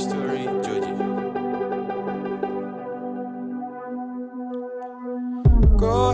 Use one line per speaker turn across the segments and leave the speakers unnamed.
story, Georgie. Go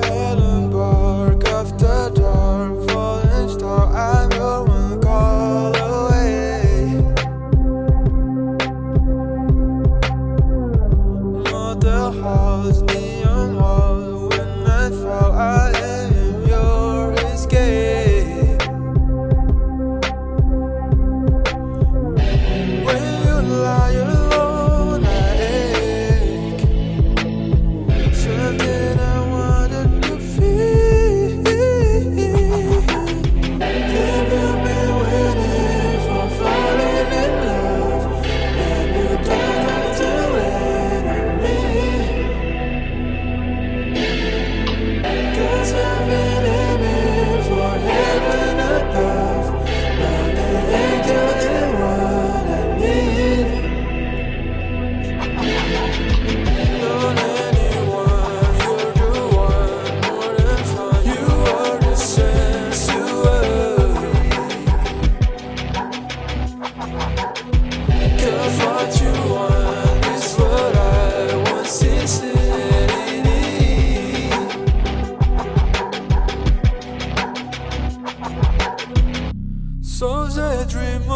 dream